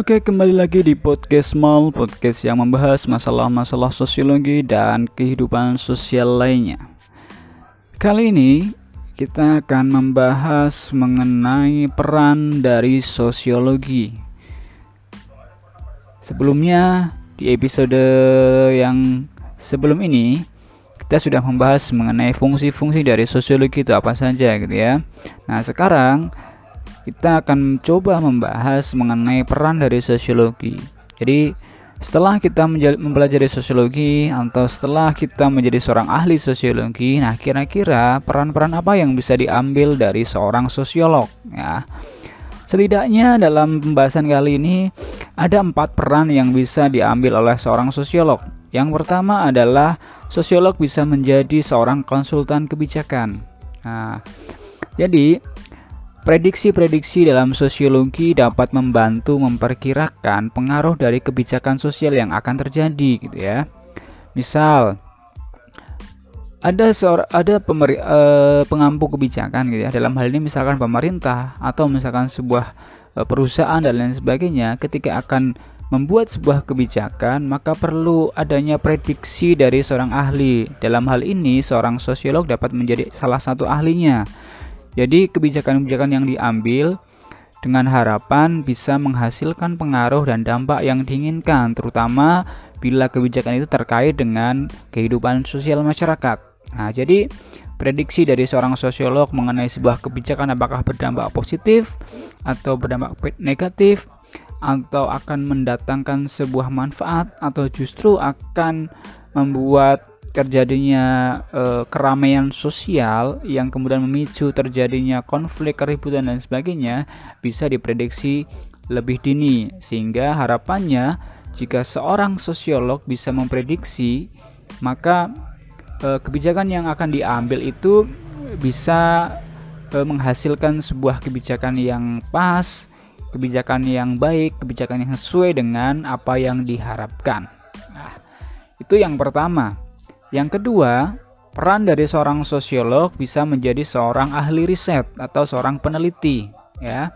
Oke, kembali lagi di podcast Mall, podcast yang membahas masalah-masalah sosiologi dan kehidupan sosial lainnya. Kali ini kita akan membahas mengenai peran dari sosiologi. Sebelumnya di episode yang sebelum ini kita sudah membahas mengenai fungsi-fungsi dari sosiologi itu apa saja gitu ya. Nah, sekarang kita akan coba membahas mengenai peran dari sosiologi. Jadi, setelah kita mempelajari sosiologi atau setelah kita menjadi seorang ahli sosiologi, nah kira-kira peran-peran apa yang bisa diambil dari seorang sosiolog ya? Setidaknya dalam pembahasan kali ini ada empat peran yang bisa diambil oleh seorang sosiolog. Yang pertama adalah sosiolog bisa menjadi seorang konsultan kebijakan. Nah, jadi Prediksi-prediksi dalam sosiologi dapat membantu memperkirakan pengaruh dari kebijakan sosial yang akan terjadi gitu ya. Misal ada seorang ada pemeri, uh, pengampu kebijakan gitu ya. Dalam hal ini misalkan pemerintah atau misalkan sebuah uh, perusahaan dan lain sebagainya ketika akan membuat sebuah kebijakan maka perlu adanya prediksi dari seorang ahli. Dalam hal ini seorang sosiolog dapat menjadi salah satu ahlinya. Jadi kebijakan-kebijakan yang diambil dengan harapan bisa menghasilkan pengaruh dan dampak yang diinginkan, terutama bila kebijakan itu terkait dengan kehidupan sosial masyarakat. Nah, jadi prediksi dari seorang sosiolog mengenai sebuah kebijakan apakah berdampak positif atau berdampak negatif atau akan mendatangkan sebuah manfaat atau justru akan membuat terjadinya e, keramaian sosial yang kemudian memicu terjadinya konflik, keributan dan sebagainya bisa diprediksi lebih dini sehingga harapannya jika seorang sosiolog bisa memprediksi maka e, kebijakan yang akan diambil itu bisa e, menghasilkan sebuah kebijakan yang pas, kebijakan yang baik, kebijakan yang sesuai dengan apa yang diharapkan. Nah, itu yang pertama. Yang kedua, peran dari seorang sosiolog bisa menjadi seorang ahli riset atau seorang peneliti, ya.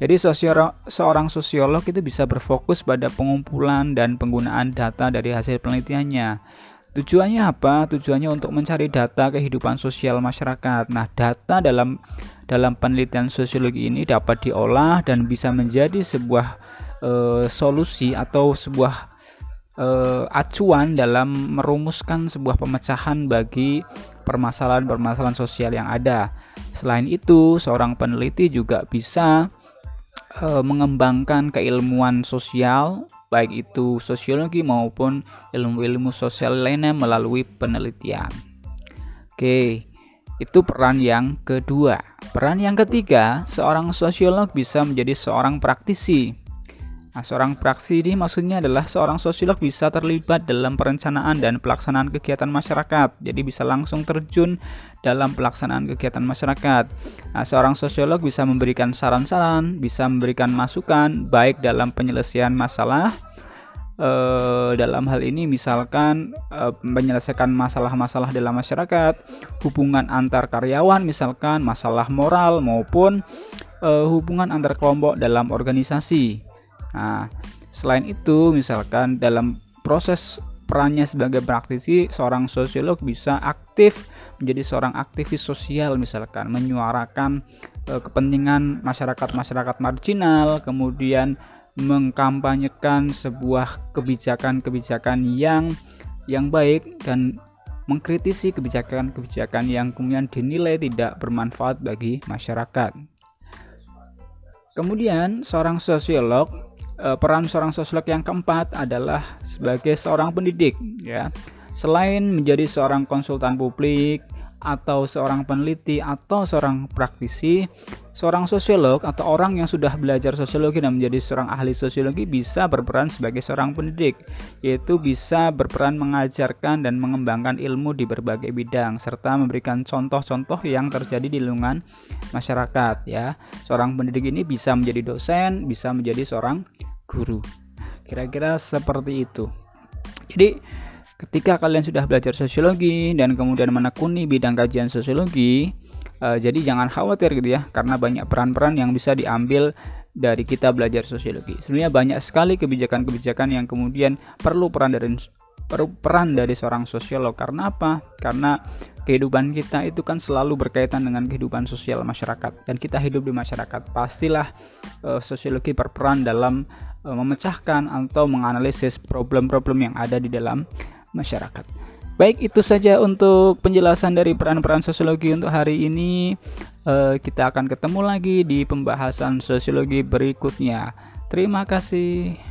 Jadi sosiolog, seorang sosiolog itu bisa berfokus pada pengumpulan dan penggunaan data dari hasil penelitiannya. Tujuannya apa? Tujuannya untuk mencari data kehidupan sosial masyarakat. Nah, data dalam dalam penelitian sosiologi ini dapat diolah dan bisa menjadi sebuah e, solusi atau sebuah uh, acuan dalam merumuskan sebuah pemecahan bagi permasalahan-permasalahan sosial yang ada. Selain itu, seorang peneliti juga bisa uh, mengembangkan keilmuan sosial, baik itu sosiologi maupun ilmu-ilmu sosial lainnya melalui penelitian. Oke, itu peran yang kedua. Peran yang ketiga, seorang sosiolog bisa menjadi seorang praktisi. Nah, seorang praksi ini maksudnya adalah seorang sosiolog bisa terlibat dalam perencanaan dan pelaksanaan kegiatan masyarakat. Jadi bisa langsung terjun dalam pelaksanaan kegiatan masyarakat. Nah, seorang sosiolog bisa memberikan saran-saran, bisa memberikan masukan baik dalam penyelesaian masalah eh, dalam hal ini misalkan eh, menyelesaikan masalah-masalah dalam masyarakat, hubungan antar karyawan misalkan masalah moral maupun eh, hubungan antar kelompok dalam organisasi. Nah, selain itu, misalkan dalam proses perannya sebagai praktisi, seorang sosiolog bisa aktif menjadi seorang aktivis sosial, misalkan menyuarakan e, kepentingan masyarakat-masyarakat marginal, kemudian mengkampanyekan sebuah kebijakan-kebijakan yang yang baik dan mengkritisi kebijakan-kebijakan yang kemudian dinilai tidak bermanfaat bagi masyarakat. Kemudian, seorang sosiolog peran seorang sosiolog yang keempat adalah sebagai seorang pendidik ya. Selain menjadi seorang konsultan publik atau seorang peneliti atau seorang praktisi, seorang sosiolog atau orang yang sudah belajar sosiologi dan menjadi seorang ahli sosiologi bisa berperan sebagai seorang pendidik, yaitu bisa berperan mengajarkan dan mengembangkan ilmu di berbagai bidang serta memberikan contoh-contoh yang terjadi di lingkungan masyarakat ya. Seorang pendidik ini bisa menjadi dosen, bisa menjadi seorang guru. Kira-kira seperti itu. Jadi, ketika kalian sudah belajar sosiologi dan kemudian menekuni bidang kajian sosiologi, uh, jadi jangan khawatir gitu ya, karena banyak peran-peran yang bisa diambil dari kita belajar sosiologi. Sebenarnya banyak sekali kebijakan-kebijakan yang kemudian perlu peran dari peran dari seorang sosiolog karena apa? Karena kehidupan kita itu kan selalu berkaitan dengan kehidupan sosial masyarakat dan kita hidup di masyarakat. Pastilah uh, sosiologi berperan dalam memecahkan atau menganalisis problem-problem yang ada di dalam masyarakat. Baik, itu saja untuk penjelasan dari peran-peran sosiologi untuk hari ini. Uh, kita akan ketemu lagi di pembahasan sosiologi berikutnya. Terima kasih.